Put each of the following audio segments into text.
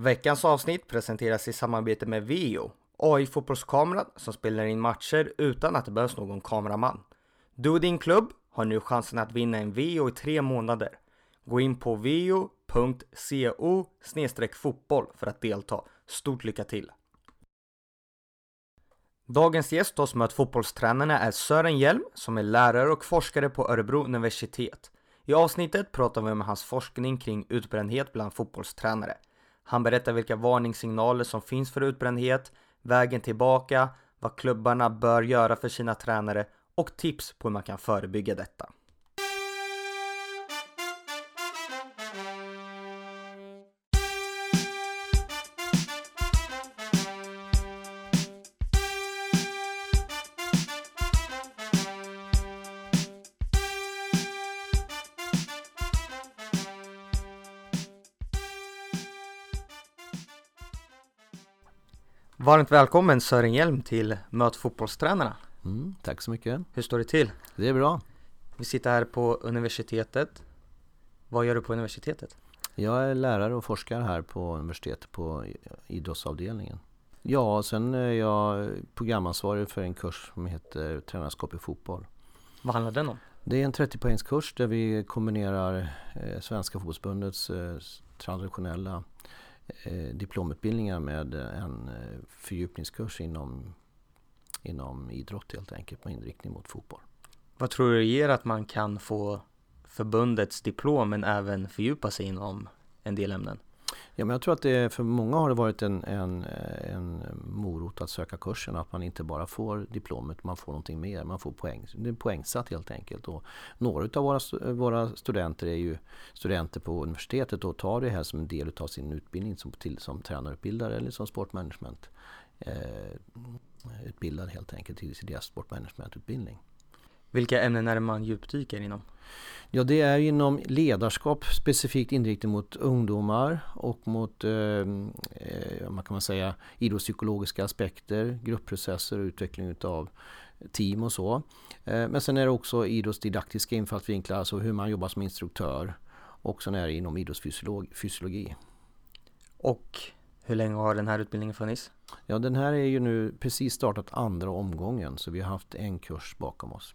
Veckans avsnitt presenteras i samarbete med Vio, AI-fotbollskameran som spelar in matcher utan att det behövs någon kameraman. Du och din klubb har nu chansen att vinna en Vio i tre månader. Gå in på vio.co fotboll för att delta. Stort lycka till! Dagens gäst hos Möt fotbollstränarna är Sören Hjelm som är lärare och forskare på Örebro universitet. I avsnittet pratar vi om hans forskning kring utbrändhet bland fotbollstränare. Han berättar vilka varningssignaler som finns för utbrändhet, vägen tillbaka, vad klubbarna bör göra för sina tränare och tips på hur man kan förebygga detta. Varmt välkommen Sören Hjelm till Möt fotbollstränarna. Mm, tack så mycket. Hur står det till? Det är bra. Vi sitter här på universitetet. Vad gör du på universitetet? Jag är lärare och forskar här på universitetet på idrottsavdelningen. Ja, sen är jag programansvarig för en kurs som heter Tränarskap i fotboll. Vad handlar den om? Det är en 30 poängskurs där vi kombinerar eh, Svenska fotbollsförbundets eh, traditionella Eh, diplomutbildningar med eh, en eh, fördjupningskurs inom, inom idrott helt enkelt med inriktning mot fotboll. Vad tror du ger att man kan få förbundets diplom men även fördjupa sig inom en del ämnen? Ja, men jag tror att det för många har det varit en, en, en morot att söka kursen. Att man inte bara får diplomet, man får någonting mer. Man får poäng. Det är poängsatt helt enkelt. Och några av våra, våra studenter är ju studenter på universitetet och tar det här som en del av sin utbildning som, till, som tränarutbildare eller som sportmanagement. Eh, utbildad helt enkelt till deras sportmanagementutbildning. Vilka ämnen är det man djupdyker inom? Ja, det är inom ledarskap specifikt inriktat mot ungdomar och mot eh, eh, man kan man säga, idrottspsykologiska aspekter, gruppprocesser och utveckling utav team och så. Eh, men sen är det också idrottsdidaktiska infallsvinklar, alltså hur man jobbar som instruktör. Och sen är det inom idrottsfysiologi. Och hur länge har den här utbildningen funnits? Ja, den här är ju nu precis startat andra omgången, så vi har haft en kurs bakom oss.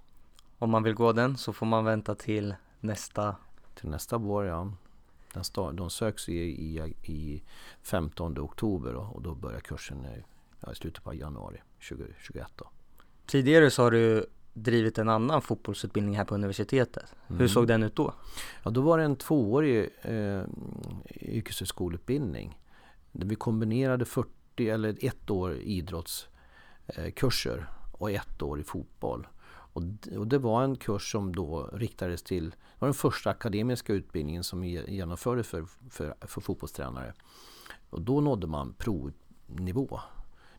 Om man vill gå den så får man vänta till nästa Till nästa vår ja. Den start, de söks i, i, i 15 oktober och då börjar kursen ja, i slutet på januari 2021. Då. Tidigare så har du drivit en annan fotbollsutbildning här på universitetet. Mm. Hur såg den ut då? Ja, då var det en tvåårig eh, yrkeshögskoleutbildning. Där vi kombinerade 40 eller ett år idrottskurser eh, och ett år i fotboll. Och, och det var en kurs som då riktades till, det var den första akademiska utbildningen som vi genomförde för, för, för fotbollstränare. Och då nådde man provnivå.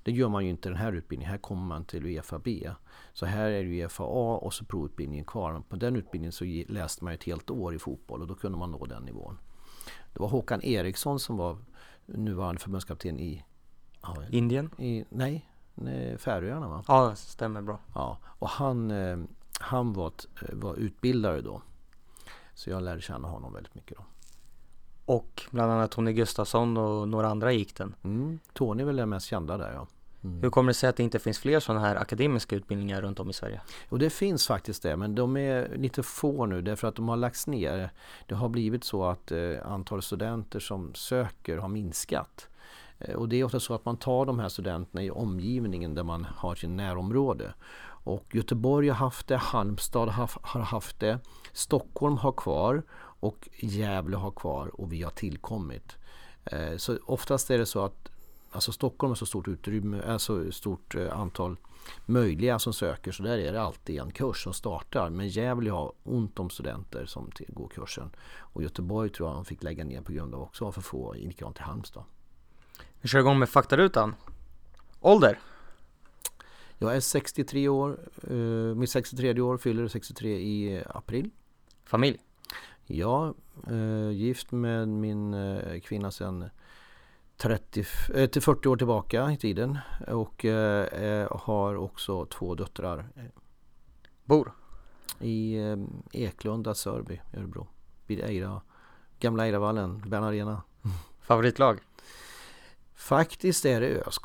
Det gör man ju inte i den här utbildningen. Här kommer man till Uefa B. Så här är det Uefa A och så provutbildningen kvar. På den utbildningen så läste man ett helt år i fotboll och då kunde man nå den nivån. Det var Håkan Eriksson som var nuvarande förbundskapten i ja, Indien? I, nej, Färöarna va? Ja, stämmer bra. Ja, och han, eh, han var, eh, var utbildare då. Så jag lärde känna honom väldigt mycket då. Och bland annat Tony Gustafsson och några andra gick den. Mm, Tony är väl den mest kända där ja. Mm. Hur kommer det sig att det inte finns fler sådana här akademiska utbildningar runt om i Sverige? Och det finns faktiskt det, men de är lite få nu därför att de har lagts ner. Det har blivit så att eh, antalet studenter som söker har minskat. Eh, och det är ofta så att man tar de här studenterna i omgivningen där man har sin närområde. Och Göteborg har haft det, Halmstad har haft det, Stockholm har kvar och Gävle har kvar och vi har tillkommit. Eh, så oftast är det så att alltså Stockholm har så stort utrymme, alltså stort antal möjliga som söker så där är det alltid en kurs som startar. Men Gävle har ont om studenter som går kursen. Och Göteborg tror jag de fick lägga ner på grund av också för få, likadant till Halmstad. Vi kör igång med faktarutan. Ålder? Jag är 63 år, uh, mitt 63 år fyller 63 i april. Familj? Ja, uh, gift med min uh, kvinna sedan 30, äh, till 40 år tillbaka i tiden och uh, har också två döttrar. Bor? I Eklunda, Sörby, Örebro. Vid Eira, gamla Eiravallen, Bern Arena. Favoritlag? Faktiskt är det ÖSK.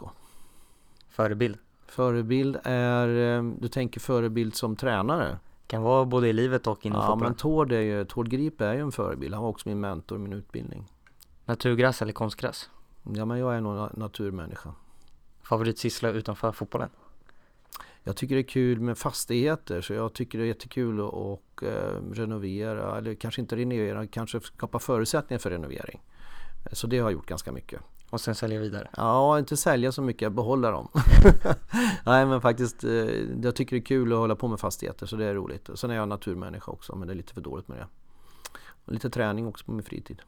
Förebild? Förebild är, eh, du tänker förebild som tränare? Kan vara både i livet och inom ja, fotbollen. men Tord, är ju, Tord Grip är ju en förebild. Han var också min mentor i min utbildning. Naturgräs eller konstgräs? Ja, men jag är nog na- naturmänniska. Favoritsyssla utanför fotbollen? Jag tycker det är kul med fastigheter så jag tycker det är jättekul att och, eh, renovera eller kanske inte renovera, kanske skapa förutsättningar för renovering. Så det har jag gjort ganska mycket. Och sen sälja vidare? Ja, inte sälja så mycket, behålla dem. Nej men faktiskt, eh, jag tycker det är kul att hålla på med fastigheter så det är roligt. Sen är jag naturmänniska också men det är lite för dåligt med det. Och lite träning också på min fritid.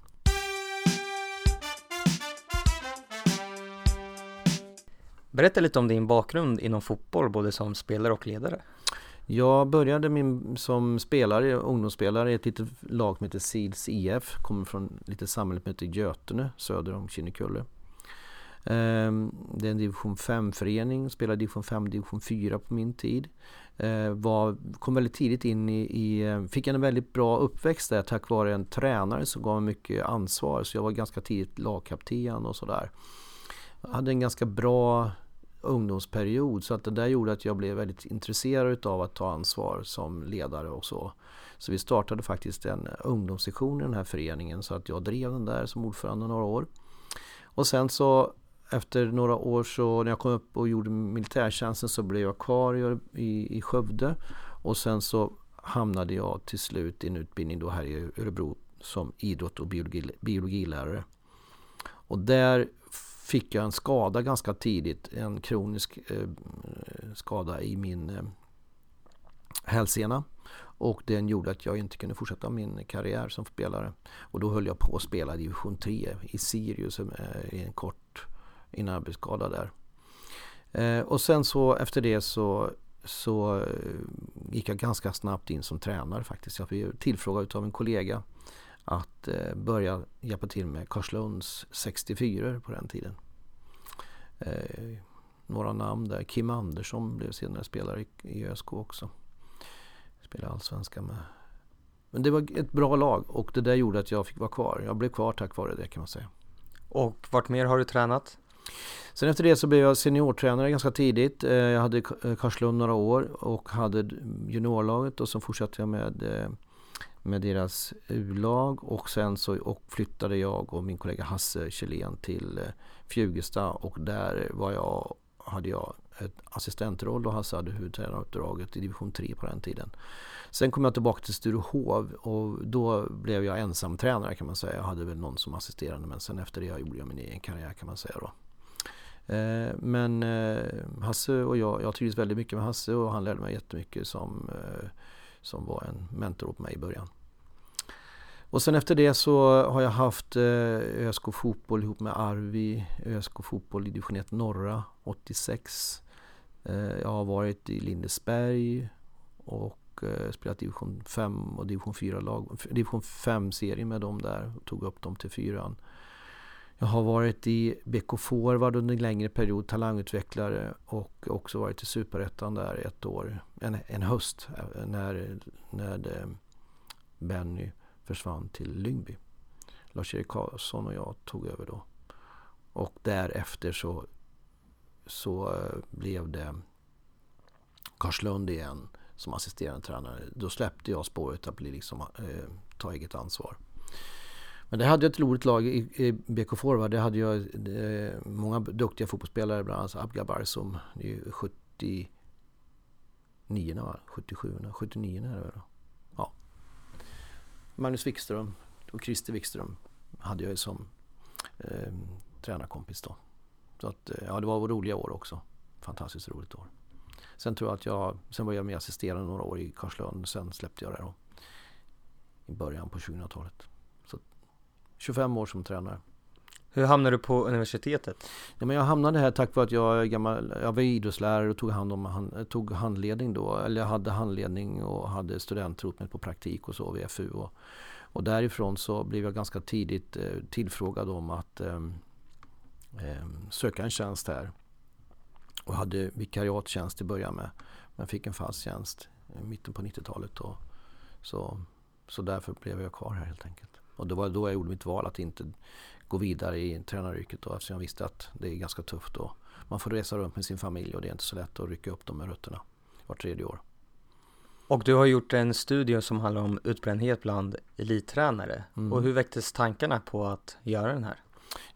Berätta lite om din bakgrund inom fotboll, både som spelare och ledare. Jag började min, som spelare, ungdomsspelare i ett litet lag som heter Seeds IF. Kommer från ett litet samhälle som heter Götene söder om Kinnekulle. Ehm, det är en division 5-förening, spelade division 5 division 4 på min tid. Ehm, var, kom väldigt tidigt in i, i, fick en väldigt bra uppväxt där tack vare en tränare som gav mig mycket ansvar. Så jag var ganska tidigt lagkapten och sådär. Hade en ganska bra ungdomsperiod så att det där gjorde att jag blev väldigt intresserad av att ta ansvar som ledare och så. Så vi startade faktiskt en ungdomssektion i den här föreningen så att jag drev den där som ordförande några år. Och sen så efter några år så när jag kom upp och gjorde militärtjänsten så blev jag kvar i, i, Skövde och sen så hamnade jag till slut i en utbildning då här i Örebro som idrott och biologi, biologilärare. Och där fick jag en skada ganska tidigt, en kronisk eh, skada i min eh, hälsena. Och den gjorde att jag inte kunde fortsätta min karriär som spelare. Och då höll jag på att spela division 3 i Sirius eh, i en kort inarbetsskada där. Eh, och sen så efter det så, så eh, gick jag ganska snabbt in som tränare faktiskt. Jag blev tillfrågad av en kollega att eh, börja hjälpa till med Karlslunds 64 på den tiden. Eh, några namn där. Kim Andersson blev senare spelare i, ÖSK också. Spelade allsvenska med. Men det var ett bra lag och det där gjorde att jag fick vara kvar. Jag blev kvar tack vare det kan man säga. Och vart mer har du tränat? Sen efter det så blev jag seniortränare ganska tidigt. Eh, Jag hade Karlslund några år och hade juniorlaget och så fortsatte jag med, med deras U-lag och sen så och flyttade jag och min kollega Hasse Kjellén till eh, Fjugesta och där var jag, hade jag ett assistentroll och Hasse hade huvudtränaruppdraget i division 3 på den tiden. Sen kom jag tillbaka till Sturehov och då blev jag ensam tränare kan man säga. Jag hade väl någon som assisterande men sen efter det gjorde jag min egen karriär kan man säga då. Eh, men eh, Hasse och jag, jag trivdes väldigt mycket med Hasse och han lärde mig jättemycket som, som var en mentor åt mig i början. Och sen efter det så har jag haft eh, ÖSK fotboll ihop med Arvi, ÖSK fotboll i division 1 norra 86. Eh, jag har varit i Lindesberg och eh, spelat division 5 och division 4 lag, division 5 serie med dem där och tog upp dem till fyran. Jag har varit i BK Forward under en längre period, talangutvecklare och också varit i Superettan där ett år, en, en höst eh, när, när eh, Benny försvann till Lyngby. Lars-Erik Karlsson och jag tog över då. Och därefter så, så eh, blev det Karlslund igen som assisterande tränare. Då släppte jag spåret att bli liksom, eh, ta eget ansvar. Men det hade jag ett roligt lag i, i BK Forward. Det hade jag det, många duktiga fotbollsspelare, bland annat Abgabar som Det är ju 79, va? 77, 79 är det väl? Ja. Magnus Wikström och Christer Wikström hade jag ju som eh, tränarkompis då. Så att, eh, ja, det var roliga år också. Fantastiskt roligt år. Sen tror jag att jag, sen var jag med assisterande några år i Karlslund. Sen släppte jag det då. I början på 2000-talet. 25 år som tränare. Hur hamnade du på universitetet? Ja, men jag hamnade här tack vare att jag, gammal, jag var idrottslärare och tog, hand om, han, tog handledning då. Eller jag hade handledning och hade studentrot med på praktik och så vid FU. Och, och därifrån så blev jag ganska tidigt eh, tillfrågad om att eh, eh, söka en tjänst här. Och hade vikariattjänst i början med. Men fick en fast tjänst i mitten på 90-talet. Och, så, så därför blev jag kvar här helt enkelt. Och det var då jag gjorde mitt val att inte gå vidare i tränaryrket då eftersom jag visste att det är ganska tufft och man får resa runt med sin familj och det är inte så lätt att rycka upp dem med rötterna var tredje år. Och du har gjort en studie som handlar om utbrändhet bland elittränare. Mm. Och hur väcktes tankarna på att göra den här?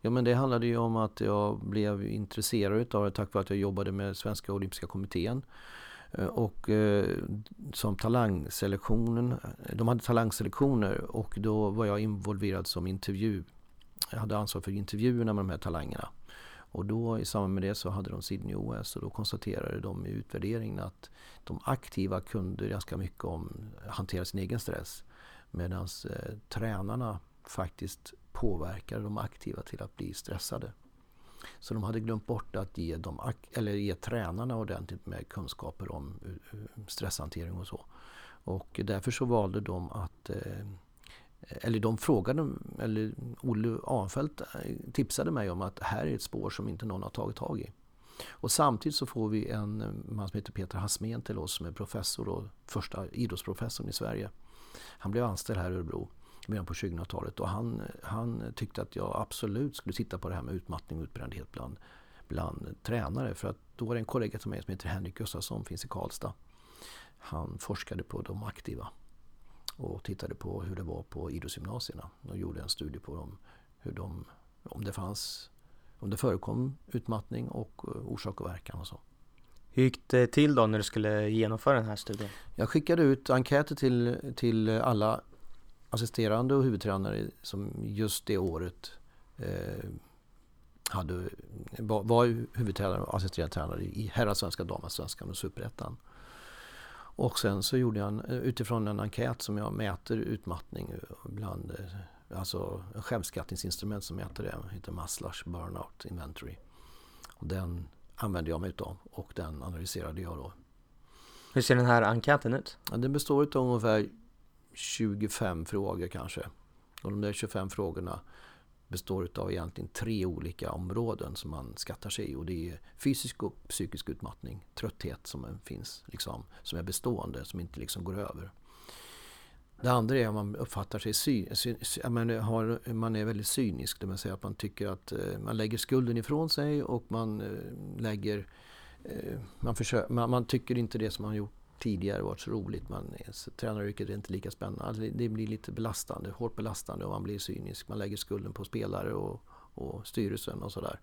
Ja men det handlade ju om att jag blev intresserad av det tack vare att jag jobbade med Svenska Olympiska Kommittén. Eh, och eh, som talangselektionen, de hade talangselektioner och då var jag involverad som intervju. Jag hade ansvar för intervjuerna med de här talangerna. Och då i samband med det så hade de Sydney-OS och då konstaterade de i utvärderingen att de aktiva kunde ganska mycket om att hantera sin egen stress. Medan eh, tränarna faktiskt påverkade de aktiva till att bli stressade. Så de hade glömt bort att ge, dem, eller ge tränarna ordentligt med kunskaper om eh, stresshantering och så. Och därför så valde de att eh, eller de frågade, eller Olle Ahnfeldt eh, tipsade mig om att här är ett spår som inte någon har tagit tag i. Och samtidigt så får vi en man som heter Peter Hasmén till oss som är professor och första idrottsprofessorn i Sverige. Han blev anställd här i Örebro början på 2000-talet och han, han tyckte att jag absolut skulle titta på det här med utmattning och utbrändhet bland, bland tränare. För att då var det en kollega till mig som heter Henrik Gustafsson, finns i Karlstad. Han forskade på de aktiva och tittade på hur det var på idrottsgymnasierna och gjorde en studie på dem, hur de, om det fanns, om det förekom utmattning och eh, orsak och verkan och så. Hur gick det till då när du skulle genomföra den här studien? Jag skickade ut enkäter till, till alla assisterande och huvudtränare som just det året eh, hade, var, var huvudtränare och assisterande tränare i herrasvenska, damallsvenskan och superettan. Och sen så gjorde jag en, utifrån en enkät som jag mäter utmattning bland, eh, alltså en självskattningsinstrument som mäter det, heter Maslach Burnout Inventory. Och den använde jag mig utav och den analyserade jag då. Hur ser den här enkäten ut? Ja, den består av ungefär 25 frågor kanske. Och de där 25 frågorna består av egentligen tre olika områden som man skattar sig i. Och det är fysisk och psykisk utmattning, trötthet som finns, liksom, som är bestående, som inte liksom går över. Det andra är att man uppfattar sig sy, sy, man, har, man är väldigt cynisk, det vill säga att man tycker att eh, man lägger skulden ifrån sig och man eh, lägger eh, man, försöker, man, man, tycker inte det som man gjort tidigare varit så roligt. Man, tränaryrket är inte lika spännande. Alltså det blir lite belastande, hårt belastande och man blir cynisk. Man lägger skulden på spelare och, och styrelsen och sådär.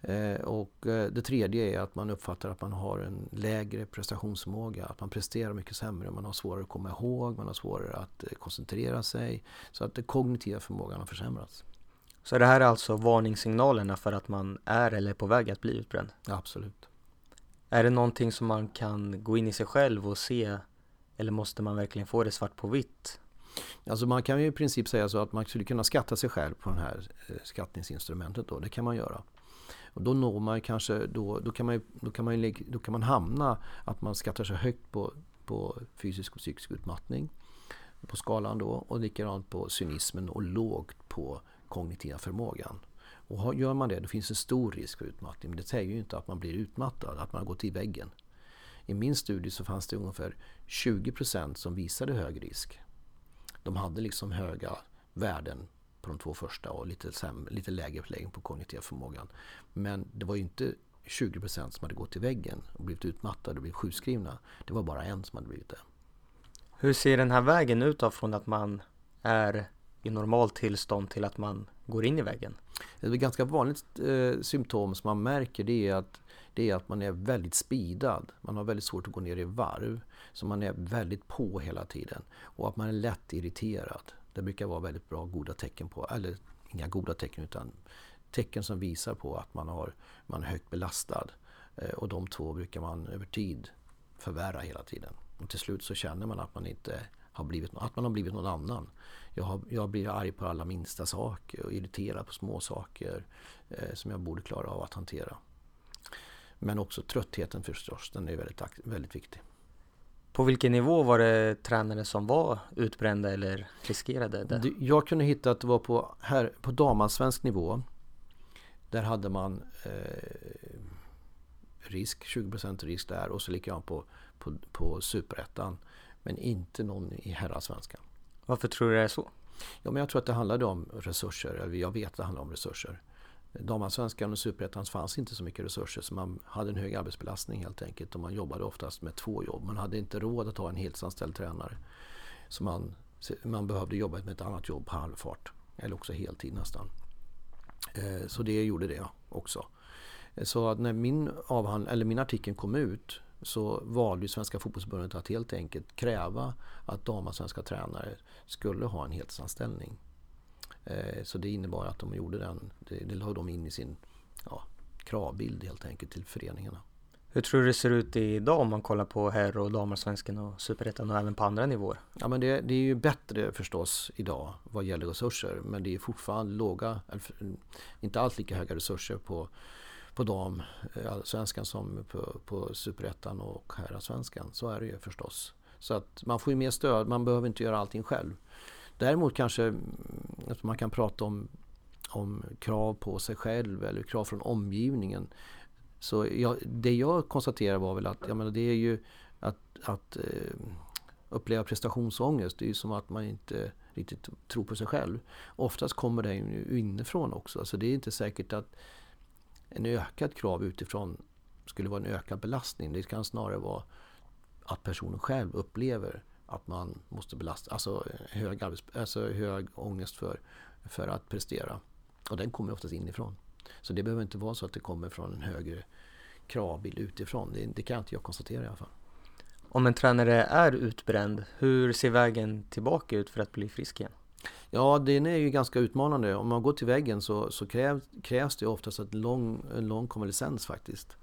Eh, och eh, det tredje är att man uppfattar att man har en lägre prestationsförmåga. Att man presterar mycket sämre. Man har svårare att komma ihåg, man har svårare att eh, koncentrera sig. Så att den kognitiva förmågan har försämrats. Så det här är alltså varningssignalerna för att man är eller är på väg att bli utbränd? Ja, absolut. Är det någonting som man kan gå in i sig själv och se eller måste man verkligen få det svart på vitt? Alltså man kan ju i princip säga så att man skulle kunna skatta sig själv på det här eh, skattningsinstrumentet då, det kan man göra. Och då når man kanske, då, då, kan man, då, kan man, då kan man hamna att man skattar sig högt på, på fysisk och psykisk utmattning på skalan då och likadant på cynismen och lågt på kognitiva förmågan. Och gör man det då finns det stor risk för utmattning. Men det säger ju inte att man blir utmattad, att man har gått i väggen. I min studie så fanns det ungefär 20% som visade hög risk. De hade liksom höga värden på de två första och lite, sämre, lite lägre beläggning på kognitiva förmågan. Men det var ju inte 20% som hade gått i väggen och blivit utmattade och blivit sjukskrivna. Det var bara en som hade blivit det. Hur ser den här vägen ut då från att man är i normalt tillstånd till att man går in i väggen? Ett ganska vanligt eh, symptom som man märker det är, att, det är att man är väldigt speedad. Man har väldigt svårt att gå ner i varv. Så man är väldigt på hela tiden. Och att man är lätt irriterad. Det brukar vara väldigt bra goda tecken på, eller inga goda tecken utan tecken som visar på att man, har, man är högt belastad. Eh, och de två brukar man över tid förvärra hela tiden. Och till slut så känner man att man inte har blivit, att man har blivit någon annan. Jag, har, jag blir arg på alla minsta saker och irriterad på små saker eh, som jag borde klara av att hantera. Men också tröttheten förstås, den är väldigt, väldigt viktig. På vilken nivå var det tränare som var utbrända eller riskerade det? Jag kunde hitta att det var på, här, på damallsvensk nivå. Där hade man eh, risk, 20% risk där och så likadant på, på, på superettan. Men inte någon i herrasvenskan. Varför tror du det är så? Ja, men jag tror att det handlade om resurser. Eller jag vet att det handlar om resurser. Damallsvenskan och superettan fanns inte så mycket resurser så man hade en hög arbetsbelastning helt enkelt och man jobbade oftast med två jobb. Man hade inte råd att ha en heltidsanställd tränare. Så man, man behövde jobba med ett annat jobb på halvfart eller också heltid nästan. Eh, så det gjorde det också. Så att när min, avhand, eller min artikel kom ut så valde Svenska fotbollsförbundet att helt enkelt kräva att damallsvenska tränare skulle ha en heltidsanställning. Eh, så det innebar att de gjorde den, det, det la de in i sin ja, kravbild helt enkelt till föreningarna. Hur tror du det ser ut idag om man kollar på herr och damallsvenskan och superettan och även på andra nivåer? Ja men det, det, är ju bättre förstås idag vad gäller resurser men det är fortfarande låga, inte alls lika höga resurser på, på dam, eh, svenskan som på, på superettan och herrasvenskan. Så är det ju förstås. Så att man får ju mer stöd, man behöver inte göra allting själv. Däremot kanske mm, man kan prata om, om krav på sig själv eller krav från omgivningen. Så jag, det jag konstaterar var väl att jag menar, det är ju att, att eh, uppleva prestationsångest. Det är ju som att man inte riktigt tror på sig själv. Oftast kommer det ju inifrån också. Alltså det är inte säkert att en ökad krav utifrån skulle vara en ökad belastning. Det kan snarare vara att personen själv upplever att man måste belasta, alltså hög, arbets, alltså hög ångest för, för att prestera. Och den kommer oftast inifrån. Så det behöver inte vara så att det kommer från en högre kravbild utifrån. Det, det kan inte jag konstatera i alla fall. Om en tränare är utbränd, hur ser vägen tillbaka ut för att bli frisk igen? Ja, den är ju ganska utmanande. Om man går till väggen så, så krävs, krävs det oftast ett lång, en lång konvalescens faktiskt.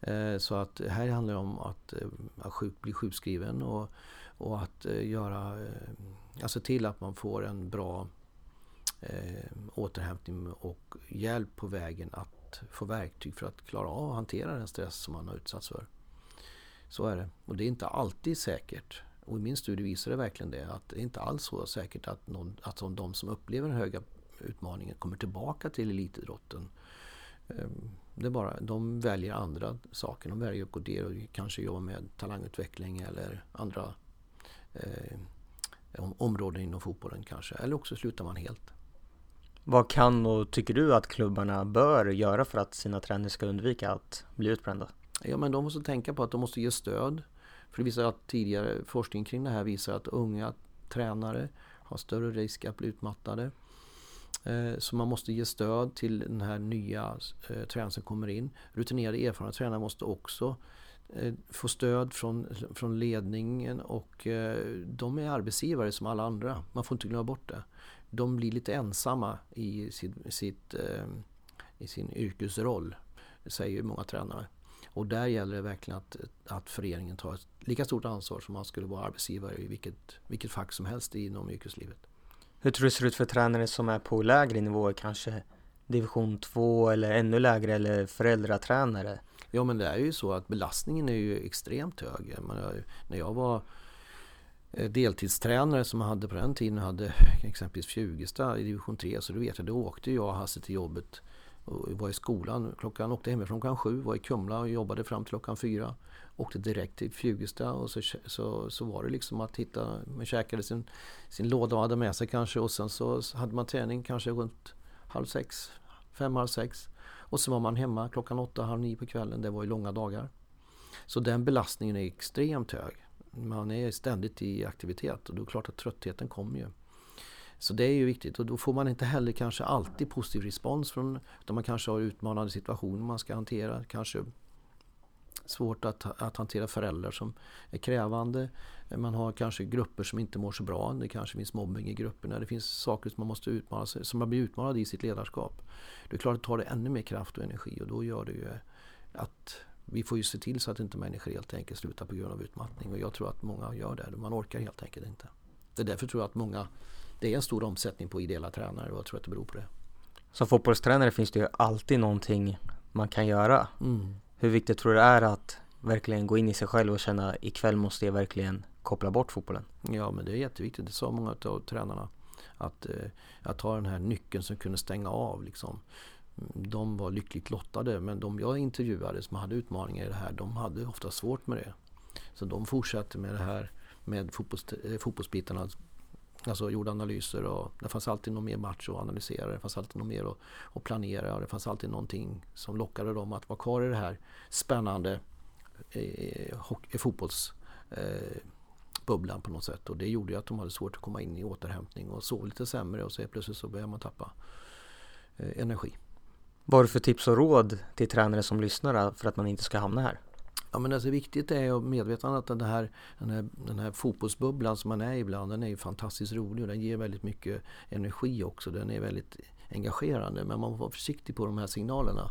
Eh, så att här handlar det om att, eh, att sjuk, bli sjukskriven och, och att eh, göra, eh, alltså till att man får en bra eh, återhämtning och hjälp på vägen att få verktyg för att klara av att hantera den stress som man har utsatts för. Så är det. Och det är inte alltid säkert. Och i min studie visar det verkligen det. Att det är inte alls så säkert att, någon, att de som upplever den höga utmaningen kommer tillbaka till elitidrotten. Ehm, det är bara, de väljer andra saker. De väljer att gå ner och kanske jobba med talangutveckling eller andra eh, områden inom fotbollen kanske. Eller också slutar man helt. Vad kan och tycker du att klubbarna bör göra för att sina tränare ska undvika att bli utbrända? Ja, men de måste tänka på att de måste ge stöd. För det visar att tidigare forskning kring det här visar att unga tränare har större risk att bli utmattade. Eh, så man måste ge stöd till den här nya eh, tränaren som kommer in. Rutinerade erfarna tränare måste också eh, få stöd från, från ledningen och de är arbetsgivare som alla andra. Man får inte glömma bort det. De blir lite ensamma i, sitt, sitt, i sin yrkesroll, säger många tränare. Och där gäller det verkligen att, att föreningen tar ett lika stort ansvar som man skulle vara arbetsgivare i vilket, vilket fack som helst inom yrkeslivet. Hur tror du det ser ut för tränare som är på lägre nivåer, kanske division 2 eller ännu lägre eller föräldratränare? Ja men det är ju så att belastningen är ju extremt hög. Menar, när jag var eh, deltidstränare som jag hade på den tiden, hade exempelvis Fjugesta i division 3, så då vet jag, då åkte jag och Hasse till jobbet och var i skolan. Klockan åkte hemifrån klockan sju, var i Kumla och jobbade fram till klockan fyra. Åkte direkt till Fjugesta och så, så, så var det liksom att hitta, man käkade sin, sin låda och hade med sig kanske och sen så hade man träning kanske runt halv sex, fem, halv sex. Och så var man hemma klockan åtta, halv nio på kvällen. Det var ju långa dagar. Så den belastningen är extremt hög. Man är ständigt i aktivitet och då är det klart att tröttheten kommer ju. Så det är ju viktigt och då får man inte heller kanske alltid positiv respons från utan man kanske har utmanande situationer man ska hantera. Kanske svårt att, att hantera föräldrar som är krävande. Man har kanske grupper som inte mår så bra. Det kanske finns mobbing i grupperna. Det finns saker som man måste utmana sig, som man blir utmanad i sitt ledarskap. Det är klart att det tar det ännu mer kraft och energi och då gör det ju att vi får ju se till så att inte människor helt enkelt slutar på grund av utmattning och jag tror att många gör det. Man orkar helt enkelt inte. Det är därför tror jag att många det är en stor omsättning på ideella tränare och jag tror att det beror på det. Som fotbollstränare finns det ju alltid någonting man kan göra. Mm. Hur viktigt tror du det är att verkligen gå in i sig själv och känna ikväll måste jag verkligen koppla bort fotbollen? Ja men det är jätteviktigt, det sa många av tränarna. Att, eh, att ha den här nyckeln som kunde stänga av liksom. De var lyckligt lottade men de jag intervjuade som hade utmaningar i det här de hade ofta svårt med det. Så de fortsatte med det här med fotbolls, eh, fotbollsbitarna Alltså gjorde analyser och det fanns alltid någon mer match att analysera. Det fanns alltid något mer att, att planera och det fanns alltid någonting som lockade dem att vara kvar i det här spännande eh, fotbollsbubblan eh, eh på något sätt. Och det gjorde ju att de hade svårt att komma in i återhämtning och sov lite sämre och så plötsligt så började man tappa eh, energi. Vad har du för tips och råd till tränare som lyssnar för att man inte ska hamna här? Ja, men alltså viktigt är att medveta att den här, den, här, den här fotbollsbubblan som man är ibland, den är ju fantastiskt rolig och den ger väldigt mycket energi också. Den är väldigt engagerande men man får vara försiktig på de här signalerna.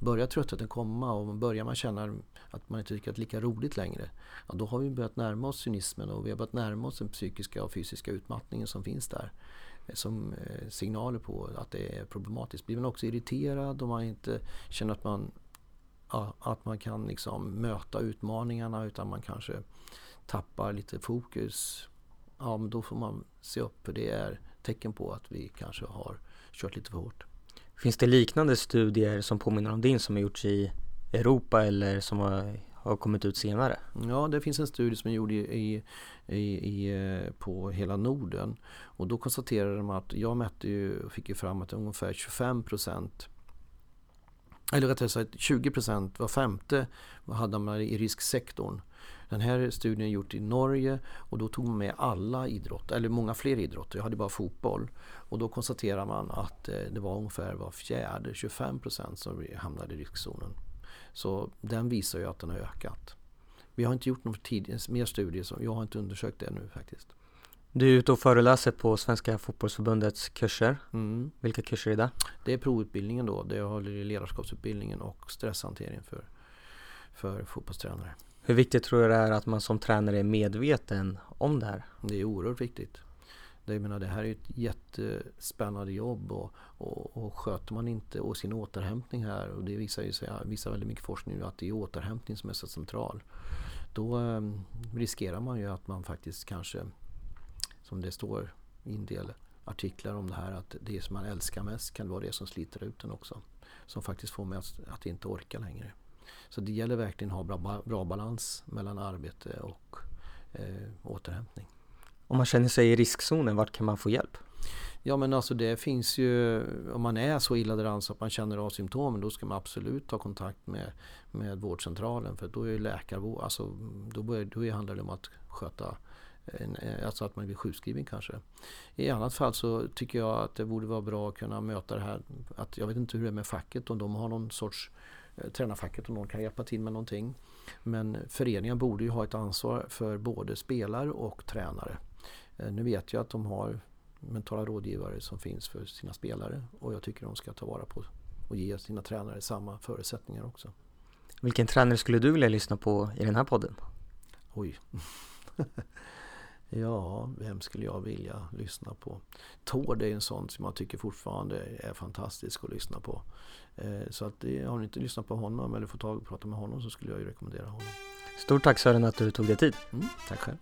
Börjar tröttheten komma och börjar man känna att man inte tycker att det är lika roligt längre, ja, då har vi börjat närma oss cynismen och vi har börjat närma oss den psykiska och fysiska utmattningen som finns där som eh, signaler på att det är problematiskt. Blir man också irriterad om man inte känner att man att man kan liksom möta utmaningarna utan man kanske tappar lite fokus. Ja, men då får man se upp för det är tecken på att vi kanske har kört lite för hårt. Finns det liknande studier som påminner om din som har gjorts i Europa eller som har, har kommit ut senare? Ja, det finns en studie som är gjord i, i, i, på hela Norden och då konstaterade de att jag mätte ju, fick ju fram att ungefär 25 procent eller rättare sagt 20 procent, var femte hade man i risksektorn. Den här studien är gjord i Norge och då tog man med alla idrotter, eller många fler idrotter. Jag hade bara fotboll. Och då konstaterar man att eh, det var ungefär var fjärde, 25 procent som hamnade i riskzonen. Så den visar ju att den har ökat. Vi har inte gjort någon tid, mer studier, så jag har inte undersökt det nu faktiskt. Du är ute och föreläser på Svenska fotbollsförbundets kurser. Mm. Vilka kurser är det? Det är provutbildningen då. Det jag håller i ledarskapsutbildningen och stresshantering för, för fotbollstränare. Hur viktigt tror du det är att man som tränare är medveten om det här? Det är oerhört viktigt. Det, jag menar, det här är ett jättespännande jobb och, och, och sköter man inte och sin återhämtning här och det visar ju sig, visar väldigt mycket forskning nu att det är återhämtning som är så central. Då eh, riskerar man ju att man faktiskt kanske som det står i en del artiklar om det här att det som man älskar mest kan vara det som sliter ut en också. Som faktiskt får mig att, att inte orka längre. Så det gäller verkligen att ha bra, bra balans mellan arbete och eh, återhämtning. Om man känner sig i riskzonen, vart kan man få hjälp? Ja men alltså det finns ju, om man är så illa däran så att man känner av symptomen då ska man absolut ta kontakt med, med vårdcentralen för då är läkarvård, alltså då, börjar, då handlar det om att sköta alltså att man blir sjukskriven kanske. I annat fall så tycker jag att det borde vara bra att kunna möta det här. Att jag vet inte hur det är med facket, om de har någon sorts eh, tränarfacket, om någon kan hjälpa till med någonting. Men föreningen borde ju ha ett ansvar för både spelare och tränare. Eh, nu vet jag att de har mentala rådgivare som finns för sina spelare och jag tycker de ska ta vara på och ge sina tränare samma förutsättningar också. Vilken tränare skulle du vilja lyssna på i den här podden? Oj. Ja, vem skulle jag vilja lyssna på? Tord är en sån som jag tycker fortfarande är fantastisk att lyssna på. Eh, så att har ni inte lyssnat på honom eller fått tag och prata med honom så skulle jag ju rekommendera honom. Stort tack Sören att du tog dig tid. Mm, tack själv.